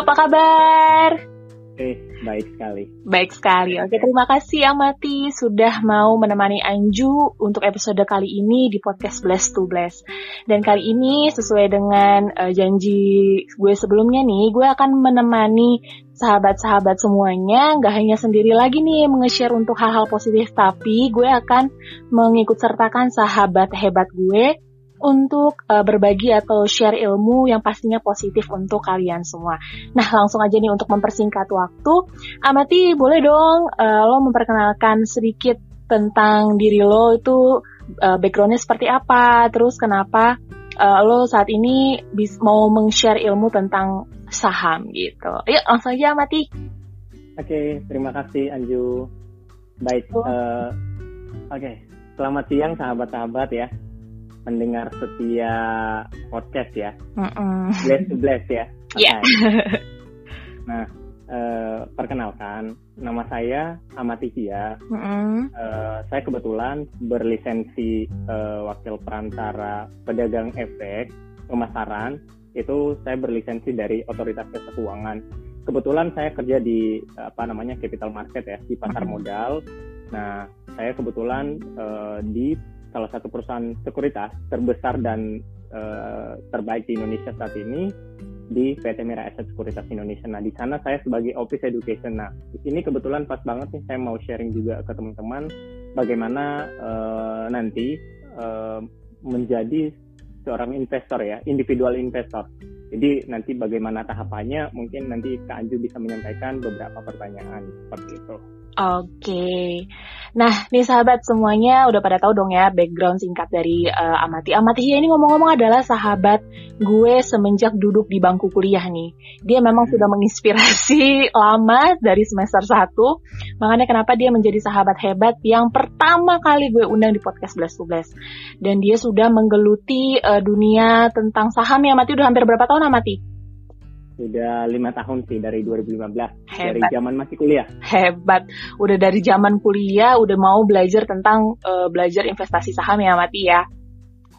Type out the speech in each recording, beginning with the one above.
apa kabar? Eh, baik sekali. Baik sekali. Oke, terima kasih Amati sudah mau menemani Anju untuk episode kali ini di podcast Bless to Bless. Dan kali ini sesuai dengan uh, janji gue sebelumnya nih, gue akan menemani sahabat-sahabat semuanya, nggak hanya sendiri lagi nih menge-share untuk hal-hal positif, tapi gue akan mengikut sertakan sahabat hebat gue untuk uh, berbagi atau share ilmu yang pastinya positif untuk kalian semua. Nah, langsung aja nih untuk mempersingkat waktu, Amati boleh dong uh, lo memperkenalkan sedikit tentang diri lo itu uh, backgroundnya seperti apa, terus kenapa uh, lo saat ini bis mau meng-share ilmu tentang saham gitu. Yuk langsung aja Amati. Oke, terima kasih Anju. Baik, uh, oke. Okay. Selamat siang sahabat-sahabat ya pendengar setia podcast ya. Mm-mm. Bless to bless ya. Iya. Yeah. nah, uh, perkenalkan, nama saya Amativia. Mm-hmm. Uh, saya kebetulan berlisensi uh, wakil perantara pedagang efek pemasaran. Itu saya berlisensi dari Otoritas Jasa Keuangan. Kebetulan saya kerja di apa namanya capital market ya di pasar mm-hmm. modal. Nah, saya kebetulan uh, di salah satu perusahaan sekuritas terbesar dan uh, terbaik di Indonesia saat ini di PT Mira Asset Sekuritas Indonesia. Nah, di sana saya sebagai Office Education. Nah, ini kebetulan pas banget nih saya mau sharing juga ke teman-teman bagaimana uh, nanti uh, menjadi seorang investor ya, individual investor. Jadi nanti bagaimana tahapannya, mungkin nanti Kak Anju bisa menyampaikan beberapa pertanyaan seperti itu. Oke. Nah, nih sahabat semuanya udah pada tahu dong ya background singkat dari uh, Amati. Amati ini ngomong-ngomong adalah sahabat gue semenjak duduk di bangku kuliah nih. Dia memang sudah menginspirasi lama dari semester 1. Makanya kenapa dia menjadi sahabat hebat yang pertama kali gue undang di podcast Blast to Blast. Dan dia sudah menggeluti uh, dunia tentang saham ya Amati udah hampir berapa tahun Amati? Sudah lima tahun sih dari 2015 Hebat. dari zaman masih kuliah. Hebat, udah dari zaman kuliah udah mau belajar tentang uh, belajar investasi saham ya Mati ya.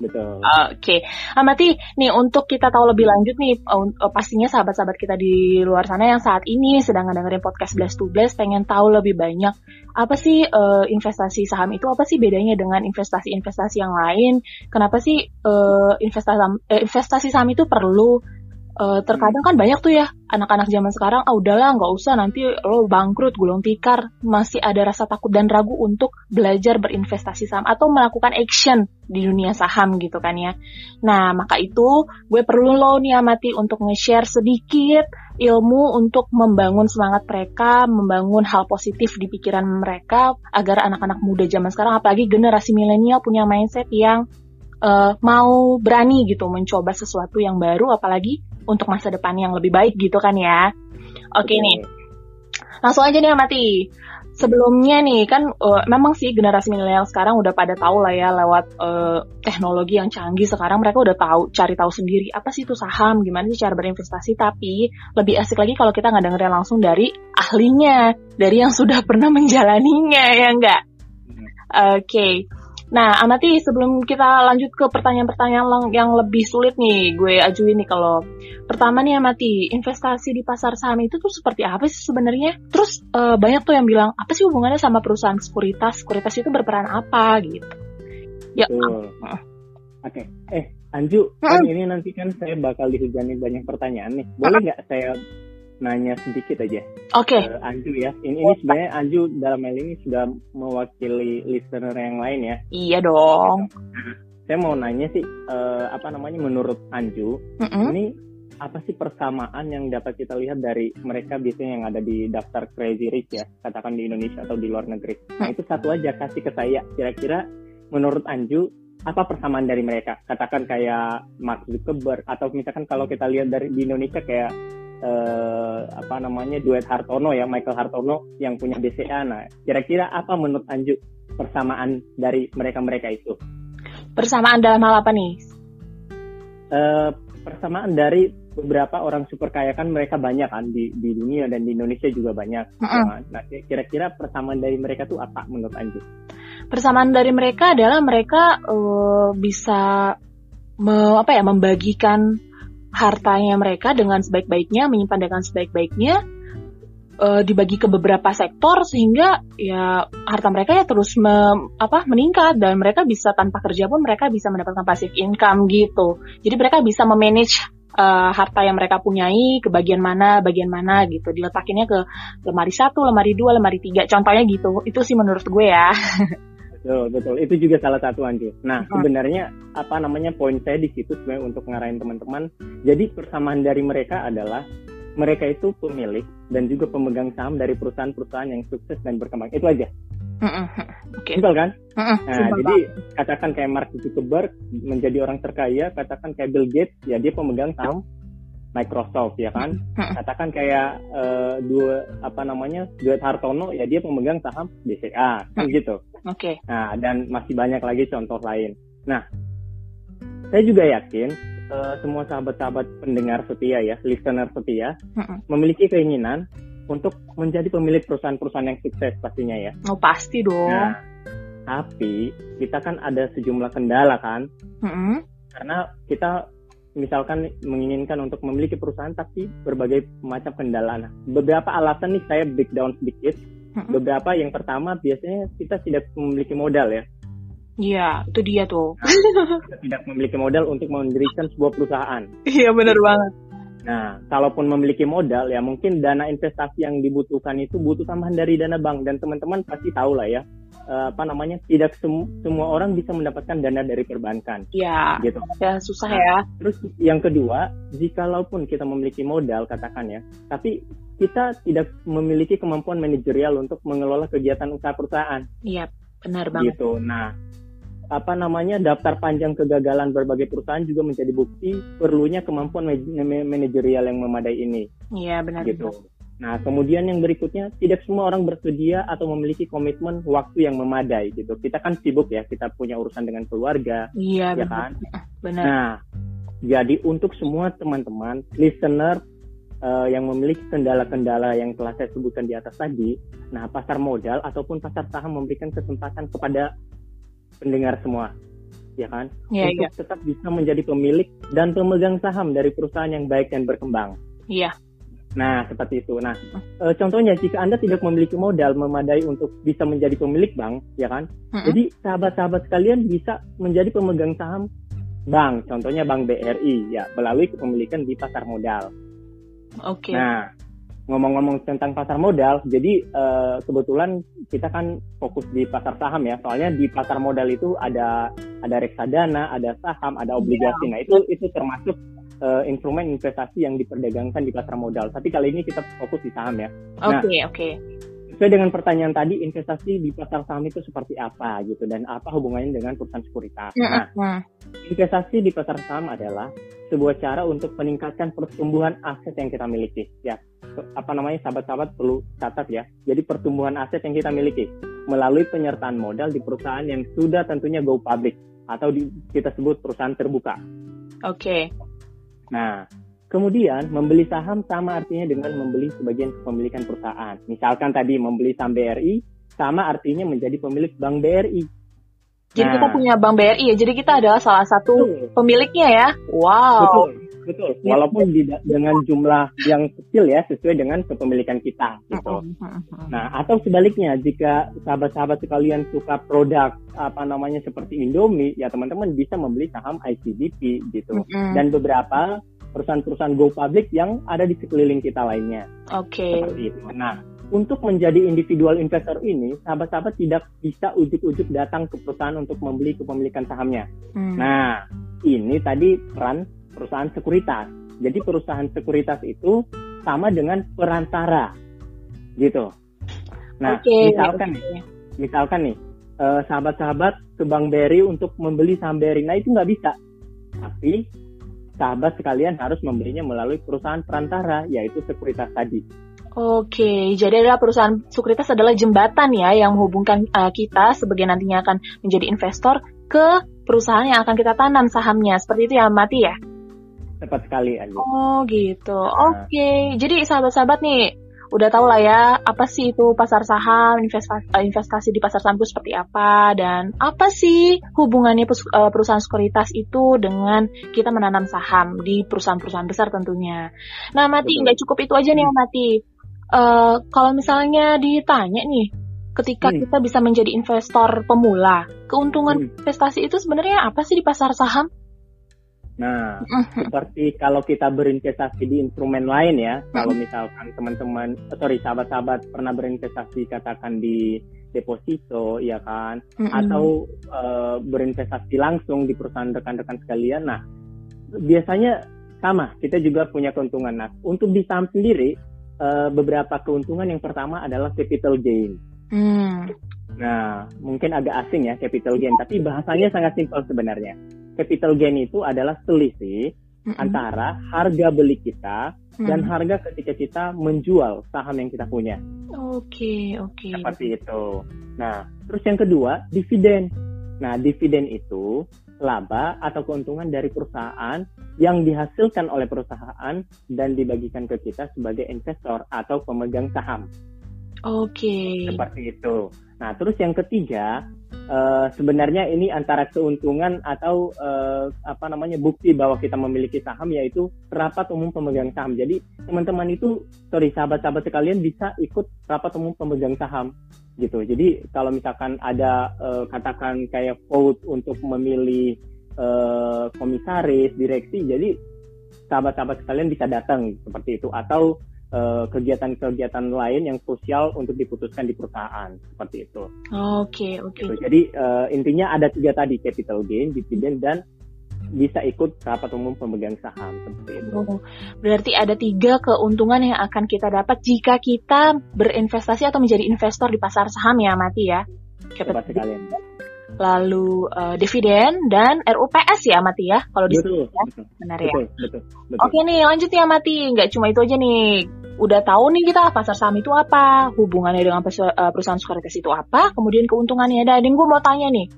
Betul. Oke, okay. Amati, nih untuk kita tahu lebih lanjut nih, uh, pastinya sahabat-sahabat kita di luar sana yang saat ini sedang dengerin podcast Blast to Blast pengen tahu lebih banyak apa sih uh, investasi saham itu apa sih bedanya dengan investasi-investasi yang lain? Kenapa sih uh, investasi uh, investasi saham itu perlu? Uh, terkadang kan banyak tuh ya anak-anak zaman sekarang ah udahlah nggak usah nanti lo bangkrut gulung tikar. Masih ada rasa takut dan ragu untuk belajar berinvestasi saham atau melakukan action di dunia saham gitu kan ya. Nah maka itu gue perlu lo nih amati untuk nge-share sedikit ilmu untuk membangun semangat mereka, membangun hal positif di pikiran mereka agar anak-anak muda zaman sekarang apalagi generasi milenial punya mindset yang uh, mau berani gitu mencoba sesuatu yang baru apalagi untuk masa depan yang lebih baik gitu kan ya. Oke okay, nih. Langsung aja nih Amati. Sebelumnya nih kan uh, memang sih generasi milenial sekarang udah pada tahu lah ya lewat uh, teknologi yang canggih sekarang mereka udah tahu cari tahu sendiri apa sih itu saham, gimana sih cara berinvestasi tapi lebih asik lagi kalau kita nggak dengerin langsung dari ahlinya, dari yang sudah pernah menjalaninya ya enggak. Hmm. Oke. Okay. Nah, Amati, sebelum kita lanjut ke pertanyaan-pertanyaan yang lebih sulit nih, gue ajuin nih kalau pertama nih Amati, investasi di pasar saham itu tuh seperti apa sih sebenarnya? Terus uh, banyak tuh yang bilang, apa sih hubungannya sama perusahaan sekuritas? Sekuritas itu berperan apa gitu? Ya. Oke. Okay. Eh, Anju, kan ini nanti kan saya bakal dihujani banyak pertanyaan nih. Boleh nggak saya nanya sedikit aja. Oke. Okay. Uh, Anju ya. Ini ini sebenarnya Anju dalam hal ini sudah mewakili listener yang lain ya. Iya dong. Saya mau nanya sih uh, apa namanya menurut Anju mm -hmm. ini apa sih persamaan yang dapat kita lihat dari mereka biasanya yang ada di daftar crazy rich ya, katakan di Indonesia atau di luar negeri. Nah itu satu aja kasih ke saya. Kira-kira menurut Anju apa persamaan dari mereka? Katakan kayak Mark Zuckerberg atau misalkan kalau kita lihat dari di Indonesia kayak eh, apa namanya duet Hartono ya Michael Hartono yang punya BCA. Nah, kira-kira apa menurut Anju persamaan dari mereka-mereka itu? Persamaan dalam hal apa nih? Eh, persamaan dari beberapa orang super kaya kan mereka banyak kan di di dunia dan di Indonesia juga banyak. Mm -hmm. Nah, kira-kira persamaan dari mereka tuh apa menurut Anju? Persamaan dari mereka adalah mereka uh, bisa me, apa ya membagikan hartanya mereka dengan sebaik-baiknya, menyimpan dengan sebaik-baiknya, uh, dibagi ke beberapa sektor sehingga ya harta mereka ya terus me, apa meningkat dan mereka bisa tanpa kerja pun mereka bisa mendapatkan passive income gitu. Jadi mereka bisa memanage uh, harta yang mereka punyai ke bagian mana, bagian mana gitu. Diletakinnya ke lemari satu, lemari dua, lemari tiga. Contohnya gitu. Itu sih menurut gue ya. Betul, betul. Itu juga salah satu Anju. Nah, sebenarnya apa namanya poin saya di situ sebenarnya untuk ngarahin teman-teman. Jadi persamaan dari mereka adalah mereka itu pemilik dan juga pemegang saham dari perusahaan-perusahaan yang sukses dan berkembang. Itu aja. Mm-hmm. Okay. Simpel kan? Mm-hmm. Nah, Simpel jadi banget. katakan kayak Mark Zuckerberg menjadi orang terkaya, katakan kayak Bill Gates, ya dia pemegang saham Microsoft ya kan. Katakan kayak uh, dua apa namanya Duet Hartono ya dia pemegang saham BCA kan hmm. gitu. Oke. Okay. Nah dan masih banyak lagi contoh lain. Nah saya juga yakin uh, semua sahabat-sahabat pendengar setia ya, listener setia memiliki keinginan untuk menjadi pemilik perusahaan-perusahaan yang sukses pastinya ya. Oh pasti dong. Nah, tapi kita kan ada sejumlah kendala kan. Hmm. Karena kita misalkan menginginkan untuk memiliki perusahaan tapi berbagai macam kendala. Nah, beberapa alasan nih saya breakdown sedikit. Beberapa yang pertama biasanya kita tidak memiliki modal ya. Iya, itu dia tuh. Nah, tidak memiliki modal untuk mendirikan sebuah perusahaan. Iya, benar banget. Nah, kalaupun memiliki modal ya mungkin dana investasi yang dibutuhkan itu butuh tambahan dari dana bank dan teman-teman pasti tahu lah ya uh, apa namanya tidak semu semua orang bisa mendapatkan dana dari perbankan. Iya. Gitu. Ya susah ya. Terus yang kedua, jikalaupun kita memiliki modal katakan ya, tapi kita tidak memiliki kemampuan manajerial untuk mengelola kegiatan usaha perusahaan. Iya, benar banget. Gitu. Nah, apa namanya daftar panjang kegagalan berbagai perusahaan juga menjadi bukti perlunya kemampuan manajerial yang memadai ini. Iya benar. Gitu. Nah kemudian yang berikutnya tidak semua orang bersedia atau memiliki komitmen waktu yang memadai gitu. Kita kan sibuk ya, kita punya urusan dengan keluarga, iya, ya benar. kan. Benar. Nah jadi untuk semua teman-teman listener uh, yang memiliki kendala-kendala yang telah saya sebutkan di atas tadi, nah pasar modal ataupun pasar saham memberikan kesempatan kepada pendengar semua, ya kan? Ya, Untuk ya. tetap bisa menjadi pemilik dan pemegang saham dari perusahaan yang baik dan berkembang. Iya. Nah, seperti itu. Nah, e, contohnya jika Anda tidak memiliki modal memadai untuk bisa menjadi pemilik bank, ya kan? Mm-hmm. Jadi sahabat-sahabat sekalian bisa menjadi pemegang saham bank, contohnya Bank BRI, ya, melalui kepemilikan di pasar modal. Oke. Okay. Nah, ngomong-ngomong tentang pasar modal, jadi uh, kebetulan kita kan fokus di pasar saham ya. Soalnya di pasar modal itu ada ada reksadana, ada saham, ada obligasi. Nah itu itu termasuk uh, instrumen investasi yang diperdagangkan di pasar modal. Tapi kali ini kita fokus di saham ya. Oke okay, nah, oke. Okay. Sesuai dengan pertanyaan tadi, investasi di pasar saham itu seperti apa gitu dan apa hubungannya dengan perusahaan sekuritas. Nah, investasi di pasar saham adalah sebuah cara untuk meningkatkan pertumbuhan aset yang kita miliki. Ya, apa namanya sahabat-sahabat perlu catat ya. Jadi pertumbuhan aset yang kita miliki melalui penyertaan modal di perusahaan yang sudah tentunya go public atau di, kita sebut perusahaan terbuka. Oke. Okay. Nah, kemudian membeli saham sama artinya dengan membeli sebagian kepemilikan perusahaan. Misalkan tadi membeli saham BRI sama artinya menjadi pemilik Bank BRI. Jadi nah, kita punya Bank BRI ya. Jadi kita adalah salah satu betul. pemiliknya ya. Wow. Betul. Betul. Walaupun di, dengan jumlah yang kecil ya sesuai dengan kepemilikan kita gitu. Nah, atau sebaliknya jika sahabat-sahabat sekalian suka produk apa namanya seperti Indomie, ya teman-teman bisa membeli saham ICBP gitu. Dan beberapa perusahaan-perusahaan go public yang ada di sekeliling kita lainnya. Oke. Okay. Nah, untuk menjadi individual investor ini, sahabat-sahabat tidak bisa ujuk-ujuk datang ke perusahaan untuk membeli kepemilikan sahamnya. Hmm. Nah, ini tadi peran perusahaan sekuritas. Jadi perusahaan sekuritas itu sama dengan perantara, gitu. Nah, okay. misalkan nih, misalkan nih, eh, sahabat-sahabat ke Bank BRI untuk membeli saham BRI, nah itu nggak bisa. Tapi sahabat sekalian harus membelinya melalui perusahaan perantara, yaitu sekuritas tadi. Oke, jadi adalah perusahaan sekuritas adalah jembatan ya yang menghubungkan uh, kita sebagai nantinya akan menjadi investor ke perusahaan yang akan kita tanam sahamnya. Seperti itu ya, Mati ya? Tepat sekali, Andi. Oh gitu. Nah. Oke, okay. jadi sahabat-sahabat nih, udah tahu lah ya apa sih itu pasar saham, investasi, eh, investasi di pasar saham itu seperti apa dan apa sih hubungannya eh, perusahaan sekuritas itu dengan kita menanam saham di perusahaan-perusahaan besar tentunya. Nah, Mati nggak cukup itu aja nih, Mati. Uh, kalau misalnya ditanya nih, ketika hmm. kita bisa menjadi investor pemula, keuntungan hmm. investasi itu sebenarnya apa sih di pasar saham? Nah, seperti kalau kita berinvestasi di instrumen lain ya, kalau misalkan teman-teman, eh, sorry sahabat-sahabat pernah berinvestasi katakan di deposito, ya kan, atau uh, berinvestasi langsung di perusahaan rekan-rekan sekalian, nah biasanya sama, kita juga punya keuntungan. Nah, untuk di saham sendiri, uh, beberapa keuntungan yang pertama adalah capital gain. Hmm. Nah, mungkin agak asing ya capital gain, tapi bahasanya sangat simpel sebenarnya capital gain itu adalah selisih mm-hmm. antara harga beli kita mm. dan harga ketika kita menjual saham yang kita punya. Oke, okay, oke. Okay. Seperti itu. Nah, terus yang kedua, dividen. Nah, dividen itu laba atau keuntungan dari perusahaan yang dihasilkan oleh perusahaan dan dibagikan ke kita sebagai investor atau pemegang saham. Oke. Okay. Seperti itu. Nah, terus yang ketiga, uh, sebenarnya ini antara keuntungan atau uh, apa namanya bukti bahwa kita memiliki saham yaitu rapat umum pemegang saham. Jadi teman-teman itu, sorry sahabat-sahabat sekalian bisa ikut rapat umum pemegang saham gitu. Jadi kalau misalkan ada uh, katakan kayak vote untuk memilih uh, komisaris, direksi, jadi sahabat-sahabat sekalian bisa datang seperti itu atau Eh, kegiatan-kegiatan lain yang sosial untuk diputuskan di perusahaan seperti itu. Oke okay, oke. Okay. Gitu. Jadi uh, intinya ada tiga tadi capital gain, dividen dan bisa ikut rapat umum pemegang saham seperti itu. Oh, berarti ada tiga keuntungan yang akan kita dapat jika kita berinvestasi atau menjadi investor di pasar saham ya, Mati ya. Capital lalu uh, dividen dan RUPS ya Mati ya kalau di betul, ya betul, benar ya betul, betul, betul. oke nih lanjut ya Mati nggak cuma itu aja nih udah tahu nih kita pasar saham itu apa hubungannya dengan eh, perusahaan sekuritas itu apa kemudian keuntungannya dan gue mau tanya nih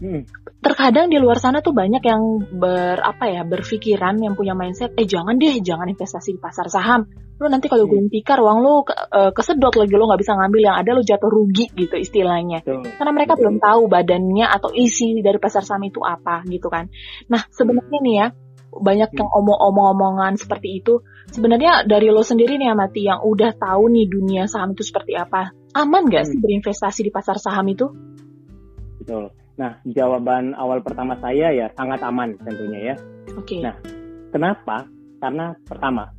hmm. terkadang di luar sana tuh banyak yang ber apa ya berpikiran yang punya mindset eh jangan deh jangan investasi di pasar saham lu nanti kalau gue tikar uang lu ke, uh, kesedot lagi lu nggak bisa ngambil yang ada lu jatuh rugi gitu istilahnya Tuh. karena mereka Tuh. belum tahu badannya atau isi dari pasar saham itu apa gitu kan nah sebenarnya nih ya banyak yang omong-omong-omongan seperti itu sebenarnya dari lo sendiri nih Amati yang udah tahu nih dunia saham itu seperti apa aman gak sih hmm. berinvestasi di pasar saham itu betul nah jawaban awal pertama saya ya sangat aman tentunya ya oke okay. nah kenapa karena pertama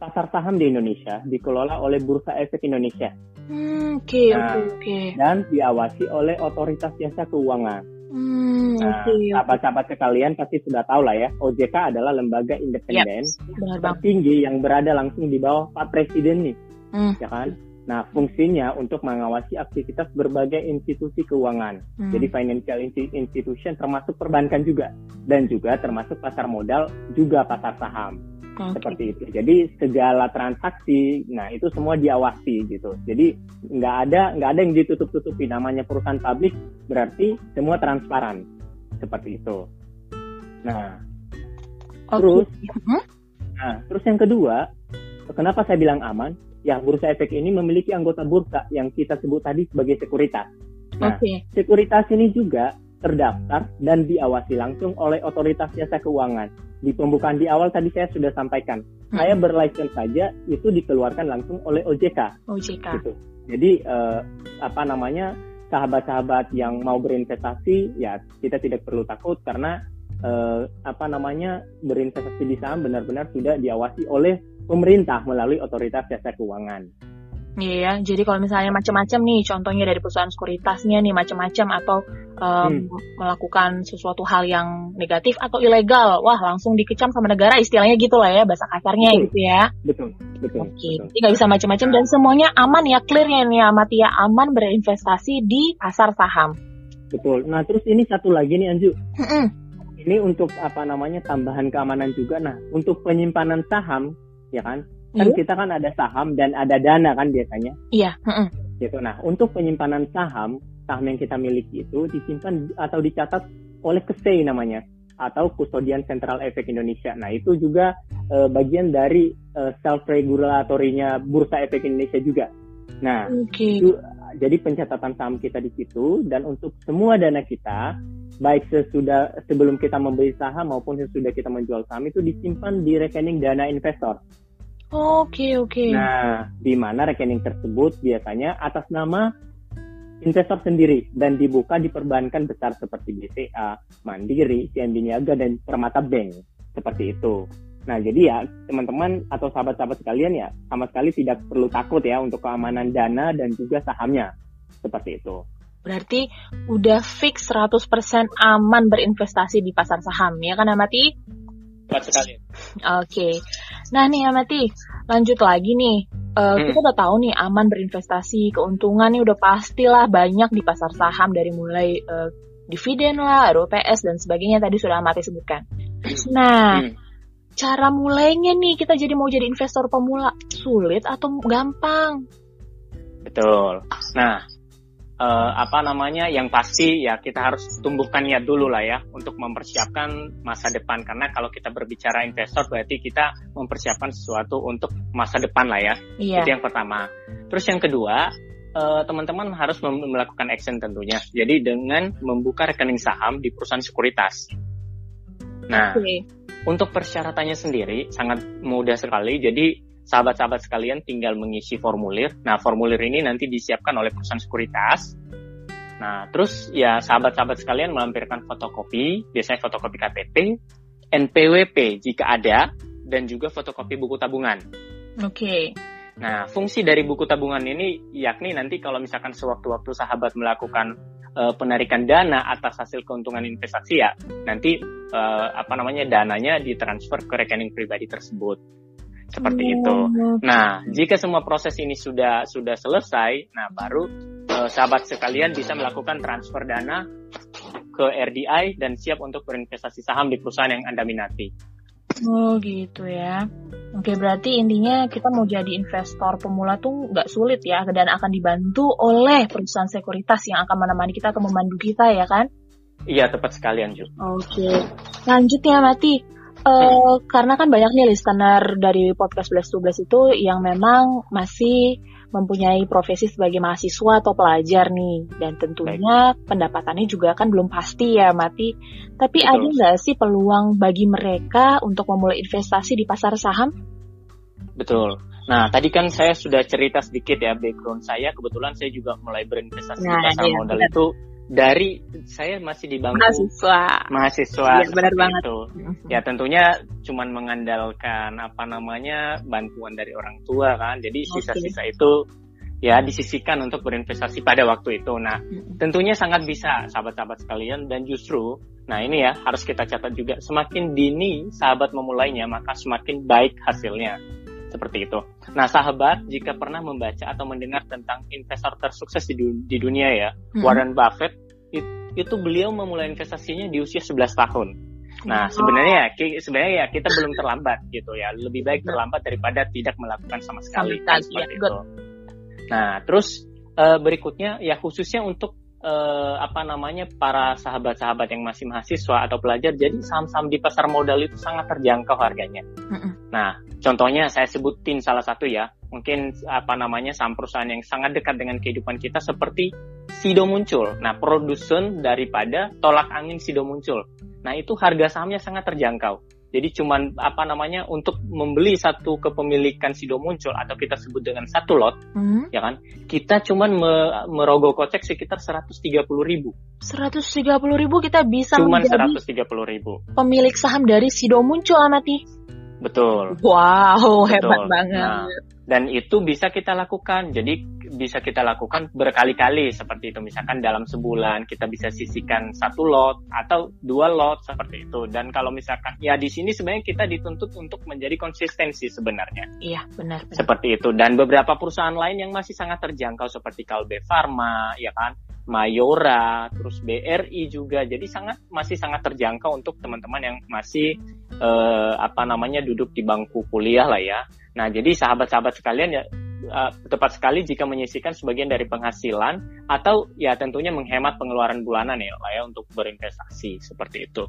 pasar saham di Indonesia dikelola oleh Bursa Efek Indonesia. Hmm, oke, nah, oke, oke. Dan diawasi oleh Otoritas Jasa Keuangan. Hmm, nah, sahabat-sahabat sekalian pasti sudah tahu lah ya, OJK adalah lembaga independen yep, tertinggi yang berada langsung di bawah Pak Presiden nih, hmm. ya kan? Nah, fungsinya untuk mengawasi aktivitas berbagai institusi keuangan. Hmm. Jadi financial institution termasuk perbankan juga dan juga termasuk pasar modal juga pasar saham okay. seperti itu. Jadi segala transaksi, nah itu semua diawasi gitu. Jadi nggak ada nggak ada yang ditutup-tutupi. Namanya perusahaan publik berarti semua transparan seperti itu. Nah, okay. terus, hmm? nah terus yang kedua, kenapa saya bilang aman? Ya, bursa efek ini memiliki anggota bursa yang kita sebut tadi sebagai sekuritas. Nah, okay. sekuritas ini juga terdaftar dan diawasi langsung oleh otoritas jasa keuangan. Di pembukaan di awal tadi saya sudah sampaikan, hmm. saya berlicense saja itu dikeluarkan langsung oleh OJK. OJK. Gitu. Jadi eh, apa namanya sahabat-sahabat yang mau berinvestasi ya kita tidak perlu takut karena eh, apa namanya berinvestasi di saham benar-benar sudah diawasi oleh pemerintah melalui otoritas jasa keuangan. Iya ya, jadi kalau misalnya macam-macam nih, contohnya dari perusahaan sekuritasnya nih macam-macam atau um, hmm. melakukan sesuatu hal yang negatif atau ilegal, wah langsung dikecam sama negara istilahnya gitu lah ya bahasa kasarnya betul. gitu ya. Betul, betul. Oke, okay. jadi nggak bisa macam-macam dan semuanya aman ya, clearnya nih Amati ya aman berinvestasi di pasar saham. Betul. Nah terus ini satu lagi nih Anju. Ini untuk apa namanya tambahan keamanan juga. Nah untuk penyimpanan saham, ya kan? Kan iya. kita kan ada saham dan ada dana kan biasanya. Iya. Mm Gitu. Nah, untuk penyimpanan saham, saham yang kita miliki itu disimpan atau dicatat oleh KSEI namanya atau Kustodian Sentral Efek Indonesia. Nah, itu juga e, bagian dari uh, self regulatorinya Bursa Efek Indonesia juga. Nah, okay. itu, jadi pencatatan saham kita di situ dan untuk semua dana kita baik sesudah sebelum kita membeli saham maupun sesudah kita menjual saham itu disimpan di rekening dana investor. Oke okay, oke. Okay. Nah, di mana rekening tersebut biasanya atas nama investor sendiri dan dibuka di perbankan besar seperti BCA, Mandiri, CIMB Niaga dan Permata Bank seperti itu. Nah, jadi ya teman-teman atau sahabat-sahabat sekalian ya sama sekali tidak perlu takut ya untuk keamanan dana dan juga sahamnya seperti itu. Berarti udah fix 100% aman berinvestasi di pasar saham, ya kan Amati? Tepat sekali. Oke. Okay. Nah nih Amati, lanjut lagi nih. Uh, hmm. Kita udah tahu nih aman berinvestasi, keuntungan nih udah pastilah banyak di pasar saham dari mulai uh, dividen lah, RUPS dan sebagainya tadi sudah Amati sebutkan. Nah, hmm. cara mulainya nih kita jadi mau jadi investor pemula sulit atau gampang? Betul. Nah, uh, apa namanya yang pasti ya kita harus tumbuhkan niat dulu lah ya untuk mempersiapkan masa depan. Karena kalau kita berbicara investor berarti kita mempersiapkan sesuatu untuk masa depan lah ya. Iya. itu yang pertama. Terus yang kedua uh, teman-teman harus melakukan action tentunya. Jadi dengan membuka rekening saham di perusahaan sekuritas. Nah okay. untuk persyaratannya sendiri sangat mudah sekali. Jadi sahabat-sahabat sekalian tinggal mengisi formulir. Nah, formulir ini nanti disiapkan oleh perusahaan sekuritas. Nah, terus ya sahabat-sahabat sekalian melampirkan fotokopi, biasanya fotokopi KTP, NPWP jika ada, dan juga fotokopi buku tabungan. Oke. Okay. Nah, fungsi dari buku tabungan ini yakni nanti kalau misalkan sewaktu-waktu sahabat melakukan uh, penarikan dana atas hasil keuntungan investasi ya, nanti uh, apa namanya dananya ditransfer ke rekening pribadi tersebut seperti oh, itu. Nah, jika semua proses ini sudah sudah selesai, nah baru eh, sahabat sekalian bisa melakukan transfer dana ke RDI dan siap untuk berinvestasi saham di perusahaan yang Anda minati. Oh gitu ya. Oke berarti intinya kita mau jadi investor pemula tuh nggak sulit ya dan akan dibantu oleh perusahaan sekuritas yang akan menemani kita atau memandu kita ya kan? Iya tepat sekali Anju. Oke lanjut ya Mati. Uh, karena kan banyak nih listener dari podcast 11 12 itu yang memang masih mempunyai profesi sebagai mahasiswa atau pelajar nih dan tentunya Baik. pendapatannya juga kan belum pasti ya mati tapi Betul. ada nggak sih peluang bagi mereka untuk memulai investasi di pasar saham? Betul. Nah tadi kan saya sudah cerita sedikit ya background saya kebetulan saya juga mulai berinvestasi nah, di pasar iya, modal benar. itu dari saya masih di bangku. Mahasiswa. Mahasiswa ya, benar banget. itu. Ya tentunya cuman mengandalkan apa namanya bantuan dari orang tua kan. Jadi sisa-sisa okay. itu ya disisikan untuk berinvestasi pada waktu itu. Nah tentunya sangat bisa sahabat-sahabat sekalian. Dan justru nah ini ya harus kita catat juga. Semakin dini sahabat memulainya maka semakin baik hasilnya seperti itu. Nah, sahabat, jika pernah membaca atau mendengar tentang investor tersukses di, du di dunia ya, hmm. Warren Buffett, it, itu beliau memulai investasinya di usia 11 tahun. Nah, sebenarnya ya, sebenarnya ya kita belum terlambat gitu ya. Lebih baik terlambat daripada tidak melakukan sama sekali. Kan, seperti ya, itu. Nah, terus uh, berikutnya ya khususnya untuk uh, apa namanya para sahabat-sahabat yang masih mahasiswa atau pelajar jadi saham-saham di pasar modal itu sangat terjangkau harganya. Nah, contohnya saya sebutin salah satu ya, mungkin apa namanya saham perusahaan yang sangat dekat dengan kehidupan kita seperti Sido muncul. Nah, produsen daripada tolak angin Sido muncul. Nah, itu harga sahamnya sangat terjangkau. Jadi cuman apa namanya untuk membeli satu kepemilikan Sido muncul atau kita sebut dengan satu lot, hmm. ya kan? Kita cuman me merogoh kocek sekitar 130 ribu. 130 ribu kita bisa cuman 130 ribu. Pemilik saham dari Sido muncul amati. Betul. Wow, Betul. hebat banget. Nah, dan itu bisa kita lakukan. Jadi bisa kita lakukan berkali-kali seperti itu. Misalkan dalam sebulan kita bisa sisihkan satu lot atau dua lot seperti itu. Dan kalau misalkan ya di sini sebenarnya kita dituntut untuk menjadi konsistensi sebenarnya. Iya benar, benar. Seperti itu. Dan beberapa perusahaan lain yang masih sangat terjangkau seperti Kalbe Farma, ya kan, Mayora, terus BRI juga. Jadi sangat masih sangat terjangkau untuk teman-teman yang masih eh, apa namanya duduk di bangku kuliah lah ya. Nah, jadi sahabat-sahabat sekalian ya uh, tepat sekali jika menyisikan sebagian dari penghasilan atau ya tentunya menghemat pengeluaran bulanan ya lah ya untuk berinvestasi seperti itu.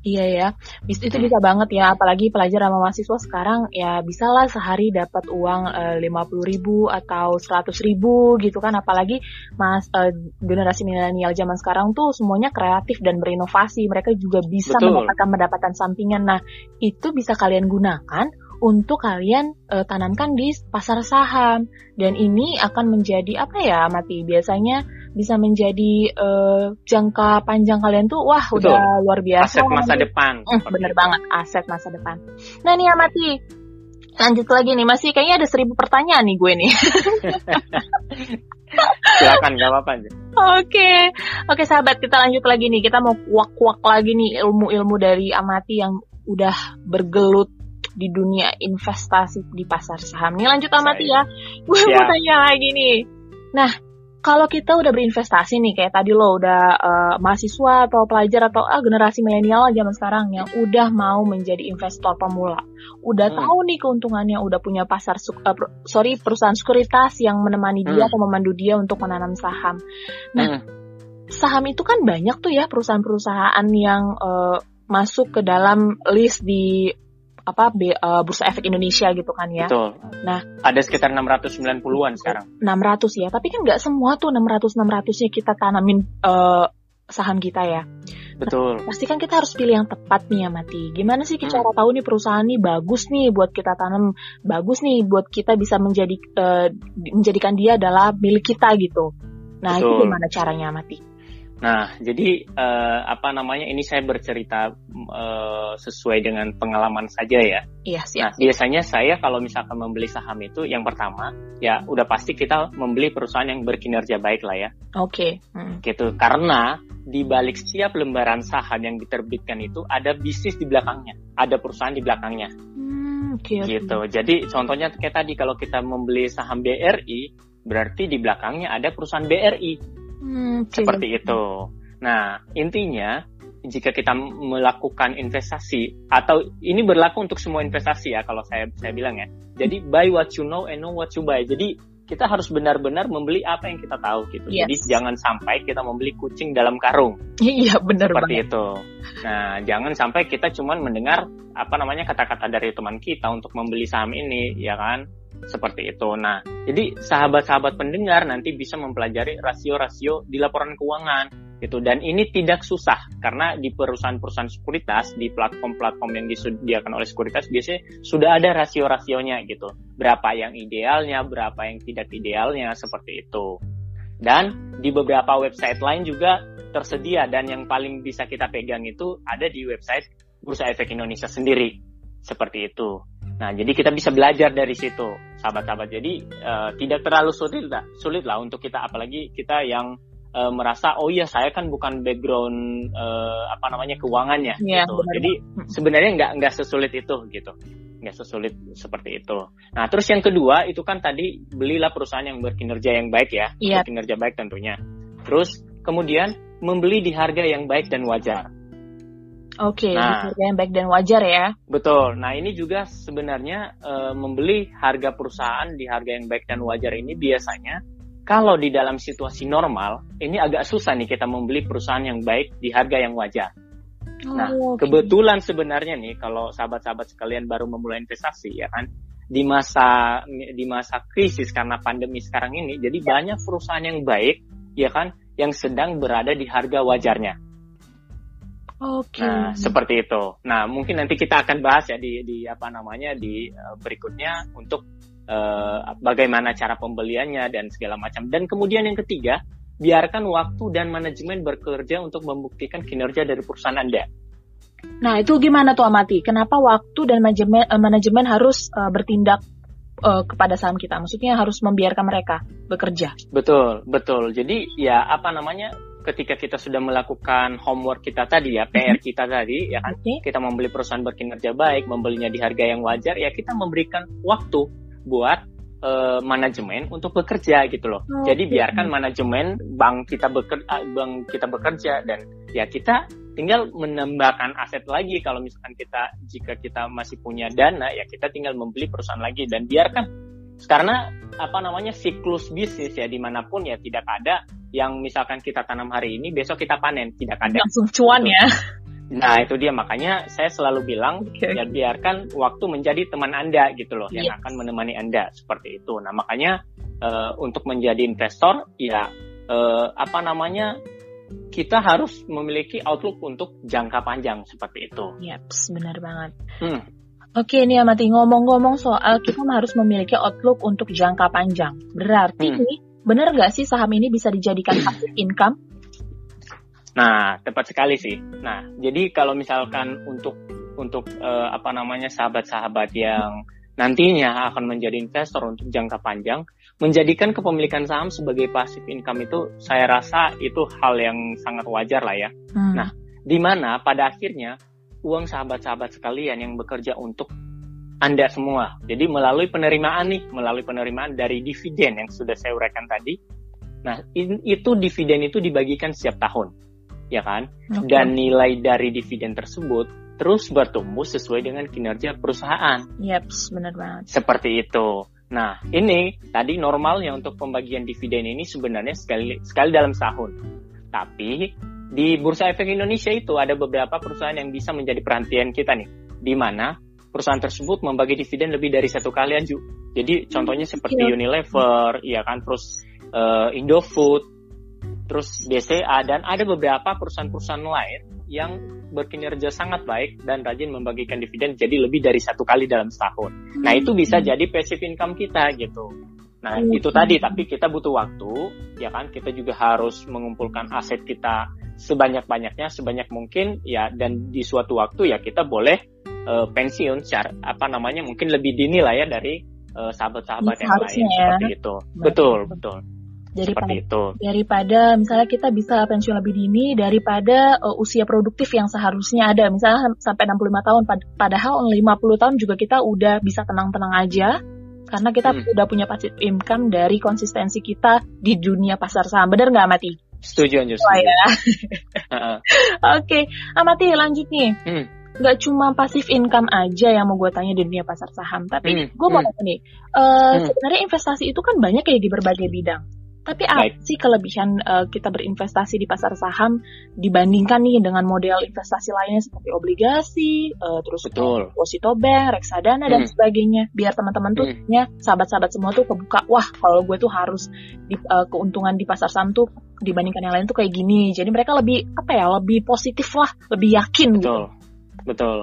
Iya ya, itu bisa banget ya, apalagi pelajar sama mahasiswa sekarang ya bisa lah sehari dapat uang eh, lima puluh ribu atau seratus ribu gitu kan, apalagi mas uh, generasi milenial zaman sekarang tuh semuanya kreatif dan berinovasi, mereka juga bisa Betul. mendapatkan pendapatan sampingan. Nah itu bisa kalian gunakan untuk kalian uh, tanamkan di pasar saham dan ini akan menjadi apa ya mati biasanya bisa menjadi uh, jangka panjang kalian tuh wah Betul. udah luar biasa. Aset masa depan. Hmm, bener banget aset masa depan. Nah nih Amati, lanjut lagi nih masih kayaknya ada seribu pertanyaan nih gue nih. Silakan gak apa-apa Oke, okay. oke okay, sahabat kita lanjut lagi nih kita mau kuak-kuak lagi nih ilmu-ilmu dari Amati yang udah bergelut di dunia investasi di pasar saham. Nih lanjut Amati ya, gue mau tanya lagi nih. Nah, kalau kita udah berinvestasi nih kayak tadi lo udah uh, mahasiswa atau pelajar atau ah generasi milenial zaman sekarang yang udah mau menjadi investor pemula, udah hmm. tahu nih keuntungannya, udah punya pasar uh, sorry perusahaan sekuritas yang menemani dia hmm. atau memandu dia untuk menanam saham. Nah, hmm. saham itu kan banyak tuh ya perusahaan-perusahaan yang uh, masuk ke dalam list di apa uh, Bursa Efek Indonesia gitu kan ya. Betul. Nah, ada sekitar 690-an sekarang. 600 ya, tapi kan nggak semua tuh 600 600-nya kita tanamin uh, saham kita ya. Betul. Nah, pasti kan kita harus pilih yang tepat nih ya Mati. Gimana sih kita hmm. tahu nih perusahaan nih bagus nih buat kita tanam, bagus nih buat kita bisa menjadi uh, menjadikan dia adalah milik kita gitu. Nah, Betul. itu gimana caranya Mati? Nah, jadi uh, apa namanya ini saya bercerita uh, sesuai dengan pengalaman saja ya. Iya, siap. Nah, biasanya saya kalau misalkan membeli saham itu yang pertama ya udah pasti kita membeli perusahaan yang berkinerja baik lah ya. Oke. Okay. Hmm. Gitu. Karena di balik setiap lembaran saham yang diterbitkan itu ada bisnis di belakangnya, ada perusahaan di belakangnya. Hmm, okay, gitu. Okay. Jadi contohnya kayak tadi kalau kita membeli saham BRI, berarti di belakangnya ada perusahaan BRI Hmm, okay. Seperti itu. Nah, intinya jika kita melakukan investasi atau ini berlaku untuk semua investasi ya kalau saya saya bilang ya. Jadi buy what you know and know what you buy. Jadi kita harus benar-benar membeli apa yang kita tahu gitu. Yes. Jadi jangan sampai kita membeli kucing dalam karung. Iya benar Seperti banget. itu. Nah jangan sampai kita cuma mendengar apa namanya kata-kata dari teman kita untuk membeli saham ini, ya kan? Seperti itu. Nah, jadi sahabat-sahabat pendengar nanti bisa mempelajari rasio-rasio di laporan keuangan gitu dan ini tidak susah karena di perusahaan-perusahaan sekuritas di platform-platform yang disediakan oleh sekuritas biasanya sudah ada rasio-rasionya gitu. Berapa yang idealnya, berapa yang tidak idealnya seperti itu. Dan di beberapa website lain juga tersedia dan yang paling bisa kita pegang itu ada di website Bursa Efek Indonesia sendiri. Seperti itu. Nah, jadi kita bisa belajar dari situ, sahabat-sahabat. Jadi uh, tidak terlalu sulit lah, sulit lah untuk kita, apalagi kita yang uh, merasa oh iya saya kan bukan background uh, apa namanya keuangannya, ya, gitu. Benar. Jadi sebenarnya nggak nggak sesulit itu, gitu, nggak sesulit seperti itu. Nah, terus yang kedua itu kan tadi belilah perusahaan yang berkinerja yang baik ya, ya. berkinerja baik tentunya. Terus kemudian membeli di harga yang baik dan wajar. Oke, okay, nah, harga yang baik dan wajar ya. Betul. Nah ini juga sebenarnya e, membeli harga perusahaan di harga yang baik dan wajar ini biasanya kalau di dalam situasi normal ini agak susah nih kita membeli perusahaan yang baik di harga yang wajar. Oh, nah okay. kebetulan sebenarnya nih kalau sahabat-sahabat sekalian baru memulai investasi ya kan di masa di masa krisis karena pandemi sekarang ini jadi banyak perusahaan yang baik ya kan yang sedang berada di harga wajarnya. Oke. Okay. Nah, seperti itu. Nah, mungkin nanti kita akan bahas ya di di apa namanya di uh, berikutnya untuk uh, bagaimana cara pembeliannya dan segala macam. Dan kemudian yang ketiga, biarkan waktu dan manajemen bekerja untuk membuktikan kinerja dari perusahaan Anda. Nah, itu gimana tuh Amati? Kenapa waktu dan manajemen, uh, manajemen harus uh, bertindak uh, kepada saham kita? Maksudnya harus membiarkan mereka bekerja. Betul, betul. Jadi ya apa namanya? Ketika kita sudah melakukan homework kita tadi ya, PR mhm. kita tadi ya kan, okay. kita membeli perusahaan berkinerja baik, membelinya di harga yang wajar, ya kita memberikan waktu buat uh, manajemen untuk bekerja gitu loh. Okay. Jadi biarkan manajemen bank kita bekerja, ah, bank kita bekerja dan ya kita tinggal menambahkan aset lagi kalau misalkan kita jika kita masih punya dana ya kita tinggal membeli perusahaan lagi dan biarkan karena apa namanya siklus bisnis ya di mana pun ya tidak ada yang misalkan kita tanam hari ini besok kita panen tidak ada langsung cuan ya Nah itu dia makanya saya selalu bilang okay. ya biarkan waktu menjadi teman anda gitu loh yes. yang akan menemani anda seperti itu. Nah makanya uh, untuk menjadi investor ya uh, apa namanya kita harus memiliki outlook untuk jangka panjang seperti itu. Yaps benar banget. Hmm. Oke nih Amati ngomong-ngomong soal kita harus memiliki outlook untuk jangka panjang. Berarti hmm. nih benar nggak sih saham ini bisa dijadikan passive income? Nah, tepat sekali sih. Nah, jadi kalau misalkan untuk untuk uh, apa namanya sahabat-sahabat yang nantinya akan menjadi investor untuk jangka panjang, menjadikan kepemilikan saham sebagai passive income itu saya rasa itu hal yang sangat wajar lah ya. Hmm. Nah, di mana pada akhirnya uang sahabat-sahabat sekalian yang bekerja untuk anda semua. Jadi melalui penerimaan nih, melalui penerimaan dari dividen yang sudah saya uraikan tadi. Nah, in, itu dividen itu dibagikan setiap tahun ya kan? Okay. Dan nilai dari dividen tersebut terus bertumbuh sesuai dengan kinerja perusahaan. Yep, benar banget. Seperti itu. Nah, ini tadi normalnya untuk pembagian dividen ini sebenarnya sekali sekali dalam setahun. Tapi di Bursa Efek Indonesia itu ada beberapa perusahaan yang bisa menjadi perhatian kita nih, di mana perusahaan tersebut membagi dividen lebih dari satu kali aja. Jadi contohnya seperti iya. Unilever, ya kan, terus uh, Indofood, terus BCA dan ada beberapa perusahaan-perusahaan lain yang berkinerja sangat baik dan rajin membagikan dividen jadi lebih dari satu kali dalam setahun. Nah itu bisa hmm. jadi passive income kita gitu. Nah itu tadi tapi kita butuh waktu ya kan kita juga harus mengumpulkan aset kita sebanyak-banyaknya sebanyak mungkin ya dan di suatu waktu ya kita boleh uh, pensiun secara apa namanya mungkin lebih dini lah ya dari uh, sahabat-sahabat yang lain ya. seperti itu. Betul betul daripada itu. daripada misalnya kita bisa pensiun lebih dini daripada uh, usia produktif yang seharusnya ada misalnya sampai 65 tahun pad padahal 50 tahun juga kita udah bisa tenang-tenang aja karena kita hmm. udah punya passive income dari konsistensi kita di dunia pasar saham benar nggak Amati? Setuju Anjur. Oh, ya. Oke, okay. Amati lanjut nih. Hmm nggak cuma pasif income aja yang mau gue tanya di dunia pasar saham, tapi hmm, gue mau hmm. nih, uh, hmm. sebenarnya investasi itu kan banyak ya di berbagai bidang. Tapi apa sih kelebihan uh, kita berinvestasi di pasar saham dibandingkan nih dengan model investasi lainnya seperti obligasi, uh, terus deposito bank, reksadana hmm. dan sebagainya. Biar teman-teman tuh hmm. ya sahabat-sahabat semua tuh kebuka, wah kalau gue tuh harus di, uh, keuntungan di pasar saham tuh dibandingkan yang lain tuh kayak gini. Jadi mereka lebih apa ya, lebih positif lah, lebih yakin. Betul. gitu. Betul.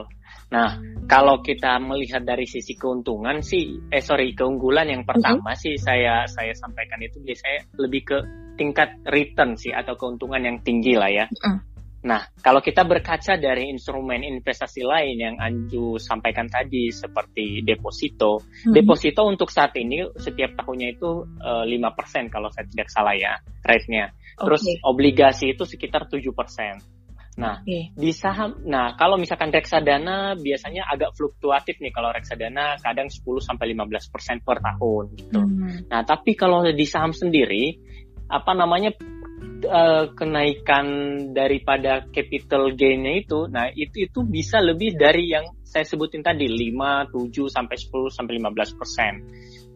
Nah, kalau kita melihat dari sisi keuntungan sih, eh sorry keunggulan yang pertama mm-hmm. sih saya saya sampaikan itu biasanya lebih ke tingkat return sih atau keuntungan yang tinggi lah ya. Mm-hmm. Nah, kalau kita berkaca dari instrumen investasi lain yang Anju sampaikan tadi seperti deposito, mm-hmm. deposito untuk saat ini setiap tahunnya itu uh, eh, 5% kalau saya tidak salah ya rate-nya. Terus okay. obligasi itu sekitar 7%. Nah, okay. di saham, nah kalau misalkan reksadana biasanya agak fluktuatif nih kalau reksadana kadang 10 sampai 15 persen per tahun gitu. Hmm. Nah, tapi kalau di saham sendiri, apa namanya uh, kenaikan daripada capital gainnya itu, nah itu itu bisa lebih dari yang saya sebutin tadi 5, 7 sampai 10 sampai 15 persen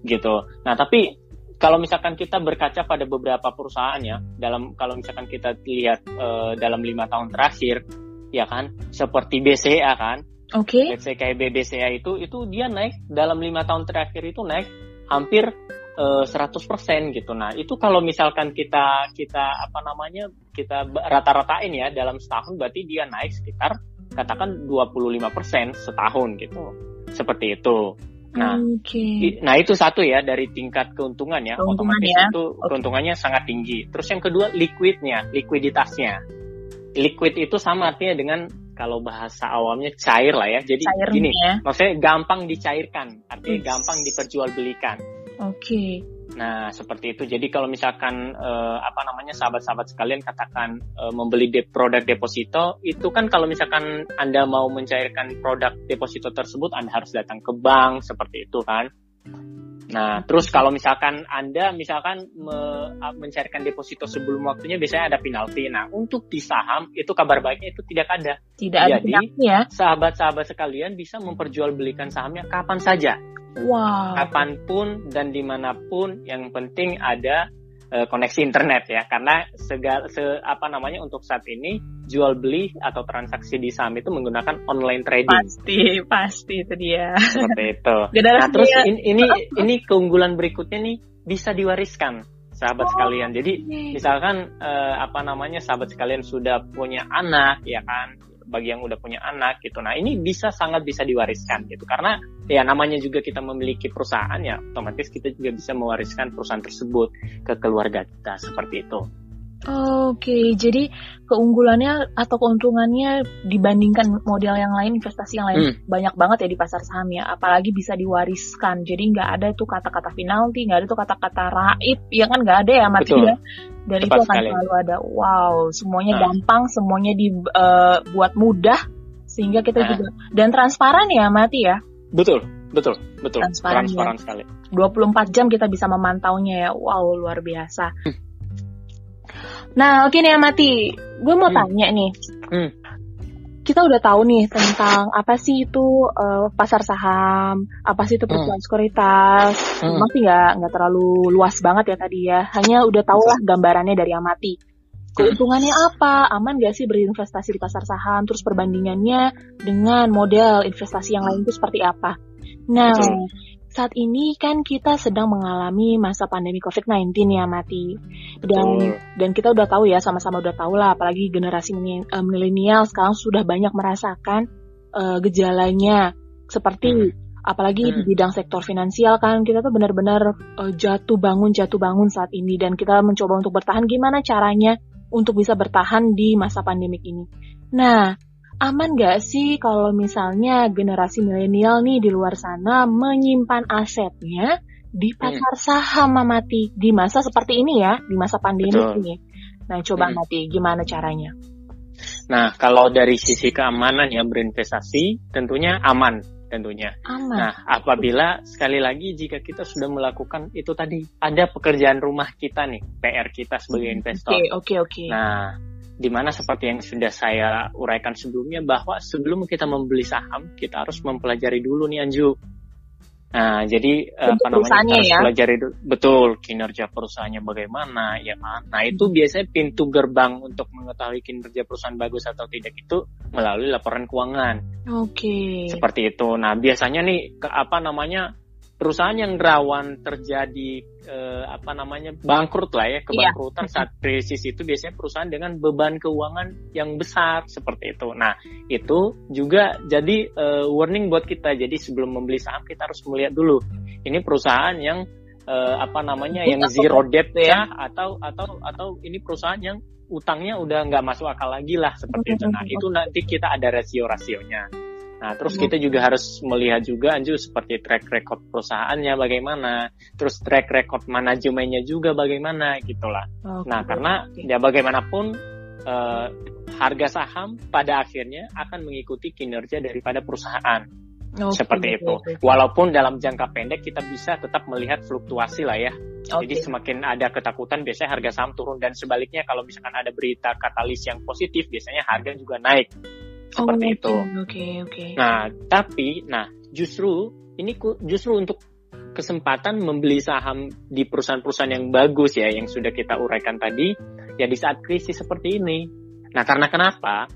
gitu. Nah, tapi kalau misalkan kita berkaca pada beberapa perusahaan ya dalam kalau misalkan kita lihat uh, dalam lima tahun terakhir ya kan seperti BCA kan oke. okay. kayak BCA itu itu dia naik dalam lima tahun terakhir itu naik hampir uh, eh, 100% gitu. Nah itu kalau misalkan kita kita apa namanya kita rata-ratain ya dalam setahun berarti dia naik sekitar katakan 25% setahun gitu. Seperti itu Nah, okay. nah itu satu ya dari tingkat keuntungan ya, keuntungan otomatis ya. itu okay. keuntungannya sangat tinggi. Terus yang kedua liquidnya, likuiditasnya. Liquid itu sama artinya dengan kalau bahasa awamnya cair lah ya. Jadi Cairnya. gini, maksudnya gampang dicairkan, artinya yes. gampang diperjualbelikan. Oke. Okay. Nah, seperti itu. Jadi kalau misalkan uh, apa namanya sahabat-sahabat sekalian katakan uh, membeli de produk deposito, itu kan kalau misalkan Anda mau mencairkan produk deposito tersebut, Anda harus datang ke bank seperti itu kan. Nah, terus kalau misalkan Anda misalkan me, mencairkan deposito sebelum waktunya biasanya ada penalti. Nah, untuk di saham itu kabar baiknya itu tidak ada. Tidak ada Jadi, ya. sahabat-sahabat sekalian bisa memperjualbelikan sahamnya kapan saja. Wow. Kapan pun dan di mana pun, yang penting ada uh, koneksi internet ya. Karena segala se, apa namanya untuk saat ini jual beli atau transaksi di saham itu menggunakan online trading. Pasti pasti itu dia. Seperti itu. Nah terus ini, ini ini keunggulan berikutnya nih bisa diwariskan sahabat oh, sekalian. Jadi misalkan uh, apa namanya sahabat sekalian sudah punya anak ya kan bagi yang udah punya anak gitu. Nah ini bisa sangat bisa diwariskan gitu karena ya namanya juga kita memiliki perusahaan ya otomatis kita juga bisa mewariskan perusahaan tersebut ke keluarga kita seperti itu. Oke, jadi keunggulannya atau keuntungannya dibandingkan model yang lain, investasi yang lain hmm. banyak banget ya di pasar saham ya. Apalagi bisa diwariskan. Jadi nggak ada tuh kata-kata penalti, nggak ada tuh kata-kata raib, ya kan nggak ada ya mati ya. Dan Tepat itu akan sekali. selalu ada. Wow, semuanya nah. gampang, semuanya dibuat uh, mudah sehingga kita nah. juga dan transparan ya mati ya. Betul, betul, betul. Transparan, transparan ya. sekali. 24 jam kita bisa memantaunya ya. Wow, luar biasa. Hmm Nah, oke nih Amati, gue mau hmm. tanya nih. Hmm. Kita udah tahu nih tentang apa sih itu uh, pasar saham, apa sih itu perusahaan hmm. sekuritas. Hmm. Masih nggak nggak terlalu luas banget ya tadi ya. Hanya udah tau lah gambarannya dari Amati. Keuntungannya apa? Aman gak sih berinvestasi di pasar saham? Terus perbandingannya dengan model investasi yang lain itu seperti apa? Nah, Betul saat ini kan kita sedang mengalami masa pandemi COVID-19 ya mati dan oh. dan kita udah tahu ya sama-sama udah tahu lah apalagi generasi eh, milenial sekarang sudah banyak merasakan uh, gejalanya seperti hmm. apalagi hmm. di bidang sektor finansial kan kita tuh benar-benar uh, jatuh bangun jatuh bangun saat ini dan kita mencoba untuk bertahan gimana caranya untuk bisa bertahan di masa pandemik ini. Nah, aman gak sih kalau misalnya generasi milenial nih di luar sana menyimpan asetnya di hmm. pasar hmm. saham Mati di masa seperti ini ya, di masa pandemi Betul. ini. Nah, coba hmm. Mati gimana caranya? Nah, kalau dari sisi keamanan ya berinvestasi tentunya aman tentunya. Aman. Nah, apabila sekali lagi jika kita sudah melakukan itu tadi ada pekerjaan rumah kita nih, PR kita sebagai hmm, investor. Oke, okay, oke, okay, oke. Okay. Nah, di mana seperti yang sudah saya uraikan sebelumnya bahwa sebelum kita membeli saham kita harus mempelajari dulu nih Anju. Nah, jadi apa namanya kita harus ya? pelajari dulu, betul kinerja perusahaannya bagaimana ya kan. Nah, itu biasanya pintu gerbang untuk mengetahui kinerja perusahaan bagus atau tidak itu melalui laporan keuangan. Oke. Okay. Seperti itu. Nah, biasanya nih ke apa namanya perusahaan yang rawan terjadi eh, apa namanya bangkrut lah ya kebangkrutan yeah. saat krisis itu biasanya perusahaan dengan beban keuangan yang besar seperti itu. Nah itu juga jadi eh, warning buat kita. Jadi sebelum membeli saham kita harus melihat dulu ini perusahaan yang eh, apa namanya yang zero debt ya atau atau atau ini perusahaan yang utangnya udah nggak masuk akal lagi lah seperti itu. Nah itu nanti kita ada rasio rasionya. Nah, terus kita juga harus melihat juga Anju seperti track record perusahaannya bagaimana, terus track record manajemennya juga bagaimana gitulah. Okay. Nah, karena ya bagaimanapun uh, harga saham pada akhirnya akan mengikuti kinerja daripada perusahaan. Okay. Seperti itu. Walaupun dalam jangka pendek kita bisa tetap melihat fluktuasi lah ya. Okay. Jadi semakin ada ketakutan biasanya harga saham turun dan sebaliknya kalau misalkan ada berita katalis yang positif biasanya harga juga naik seperti oh, itu. Oke okay, oke. Okay. Nah tapi, nah justru ini justru untuk kesempatan membeli saham di perusahaan-perusahaan yang bagus ya, yang sudah kita uraikan tadi, ya di saat krisis seperti ini. Nah karena kenapa?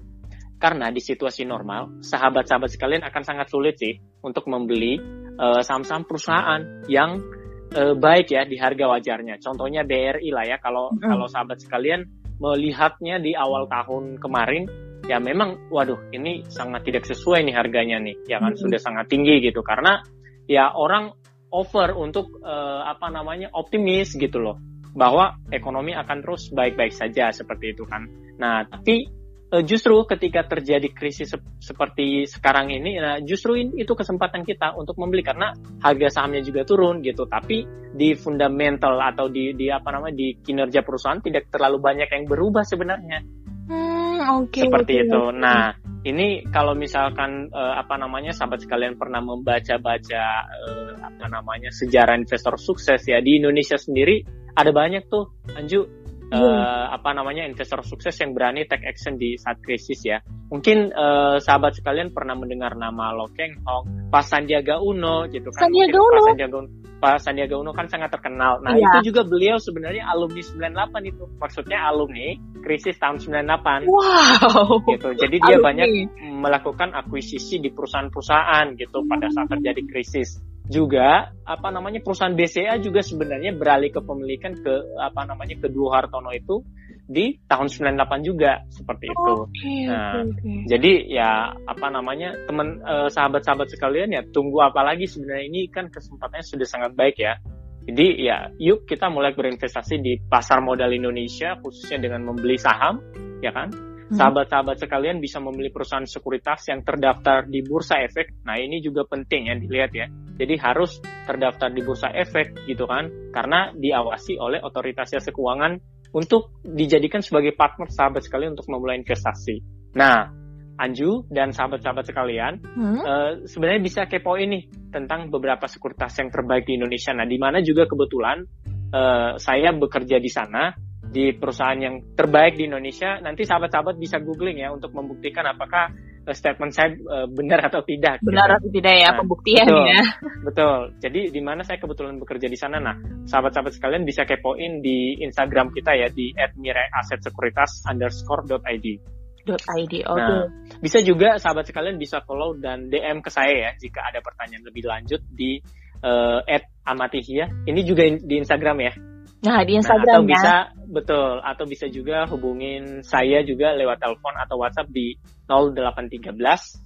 Karena di situasi normal, sahabat-sahabat sekalian akan sangat sulit sih untuk membeli uh, saham-saham perusahaan yang uh, baik ya di harga wajarnya. Contohnya BRI lah ya, kalau mm. kalau sahabat sekalian melihatnya di awal tahun kemarin ya memang waduh ini sangat tidak sesuai nih harganya nih. Ya kan hmm. sudah sangat tinggi gitu. Karena ya orang over untuk uh, apa namanya optimis gitu loh. Bahwa ekonomi akan terus baik-baik saja seperti itu kan. Nah tapi uh, justru ketika terjadi krisis se seperti sekarang ini nah justru ini, itu kesempatan kita untuk membeli. Karena harga sahamnya juga turun gitu. Tapi di fundamental atau di di apa namanya di kinerja perusahaan tidak terlalu banyak yang berubah sebenarnya okay, seperti okay, itu. Okay. Nah, ini kalau misalkan uh, apa namanya sahabat sekalian pernah membaca-baca uh, apa namanya sejarah investor sukses ya di Indonesia sendiri ada banyak tuh Anju yeah. Iya. uh, apa namanya investor sukses yang berani take action di saat krisis ya. Mungkin uh, sahabat sekalian pernah mendengar nama Lo Keng Hong, Pak Sandiaga Uno gitu kan. Sandiaga Uno. Pak Sandiaga Uno. Pak Sandiaga Uno kan sangat terkenal. Nah, yeah. itu juga beliau sebenarnya alumni 98 itu. Maksudnya alumni krisis tahun 98. Wow. Gitu. Jadi dia alumni. banyak melakukan akuisisi di perusahaan-perusahaan gitu hmm. pada saat terjadi krisis juga apa namanya perusahaan BCA juga sebenarnya beralih ke pemilikan ke apa namanya ke dua Hartono itu di tahun 98 juga seperti itu. Okay, nah, okay, jadi ya apa namanya teman eh, sahabat-sahabat sekalian ya tunggu apa lagi sebenarnya ini kan kesempatannya sudah sangat baik ya. Jadi ya yuk kita mulai berinvestasi di pasar modal Indonesia khususnya dengan membeli saham ya kan Hmm. sahabat-sahabat sekalian bisa membeli perusahaan sekuritas yang terdaftar di Bursa Efek. Nah, ini juga penting ya dilihat ya. Jadi harus terdaftar di Bursa Efek gitu kan, karena diawasi oleh otoritas jasa keuangan untuk dijadikan sebagai partner sahabat sekalian untuk memulai investasi. Nah, Anju dan sahabat-sahabat sekalian, hmm? uh, sebenarnya bisa kepo ini tentang beberapa sekuritas yang terbaik di Indonesia. Nah, di mana juga kebetulan uh, saya bekerja di sana di perusahaan yang terbaik di Indonesia. Nanti sahabat-sahabat bisa googling ya untuk membuktikan apakah statement saya uh, benar atau tidak. Benar gitu. atau tidak ya nah, pembuktian betul, ya. Betul. Jadi di mana saya kebetulan bekerja di sana. Nah, sahabat-sahabat sekalian bisa kepoin di Instagram kita ya di @miraiasetsekuritas underscore.id. .id. Oke. Okay. Nah, bisa juga sahabat sekalian bisa follow dan DM ke saya ya jika ada pertanyaan lebih lanjut di uh, @amatihia. Ini juga di Instagram ya. Nah, di Instagram nah, atau ya. bisa betul atau bisa juga hubungin saya juga lewat telepon atau WhatsApp di 0813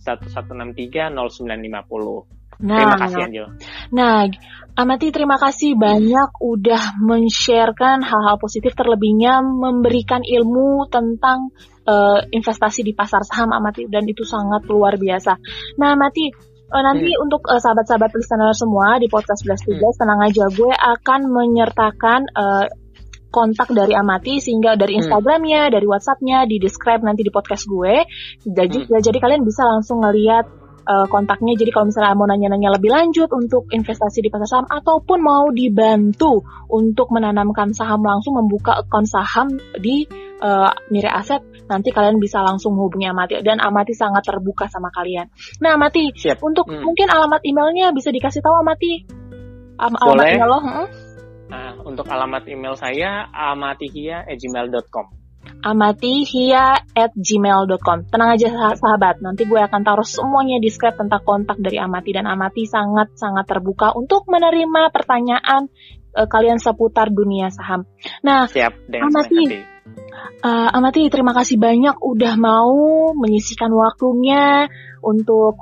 1163 0950. Nah, terima kasih Anjo. Nah, Amati terima kasih banyak udah men-sharekan hal-hal positif terlebihnya memberikan ilmu tentang uh, investasi di pasar saham Amati dan itu sangat luar biasa. Nah, Amati Uh, nanti hmm. untuk uh, sahabat-sahabat listener semua di podcast 11 hmm. tenang aja gue akan menyertakan uh, kontak dari Amati sehingga dari hmm. Instagramnya, hmm. dari WhatsAppnya di describe nanti di podcast gue. Jadi hmm. jadi kalian bisa langsung ngeliat uh, kontaknya. Jadi kalau misalnya mau nanya-nanya lebih lanjut untuk investasi di pasar saham ataupun mau dibantu untuk menanamkan saham langsung membuka akun saham di uh, Mire Aset, nanti kalian bisa langsung hubungi Amati dan Amati sangat terbuka sama kalian. Nah, Amati, Siap. untuk hmm. mungkin alamat emailnya bisa dikasih tahu Amati. Am Boleh. Alamat email lo, hmm? Nah, untuk alamat email saya amatihia@gmail.com amatihia@gmail.com. Tenang aja sahabat, nanti gue akan taruh semuanya di script tentang kontak dari Amati dan Amati sangat sangat terbuka untuk menerima pertanyaan uh, kalian seputar dunia saham. Nah, Siap, Amati, Uh, Amati, terima kasih banyak udah mau menyisikan waktunya untuk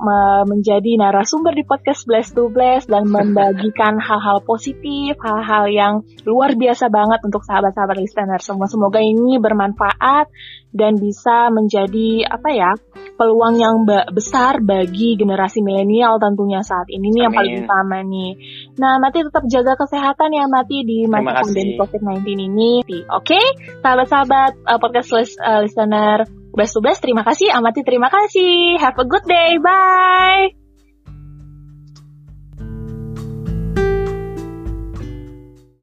menjadi narasumber di podcast Blast to Blast dan membagikan hal-hal positif, hal-hal yang luar biasa banget untuk sahabat-sahabat listener semua. Semoga ini bermanfaat dan bisa menjadi apa ya peluang yang besar bagi generasi milenial tentunya saat ini nih yang paling utama nih. Nah, Mati tetap jaga kesehatan ya Mati di masa pandemi COVID-19 ini. Oke, okay? sahabat-sahabat uh, podcast uh, listener to Best, terima kasih. Amati, terima kasih. Have a good day. Bye.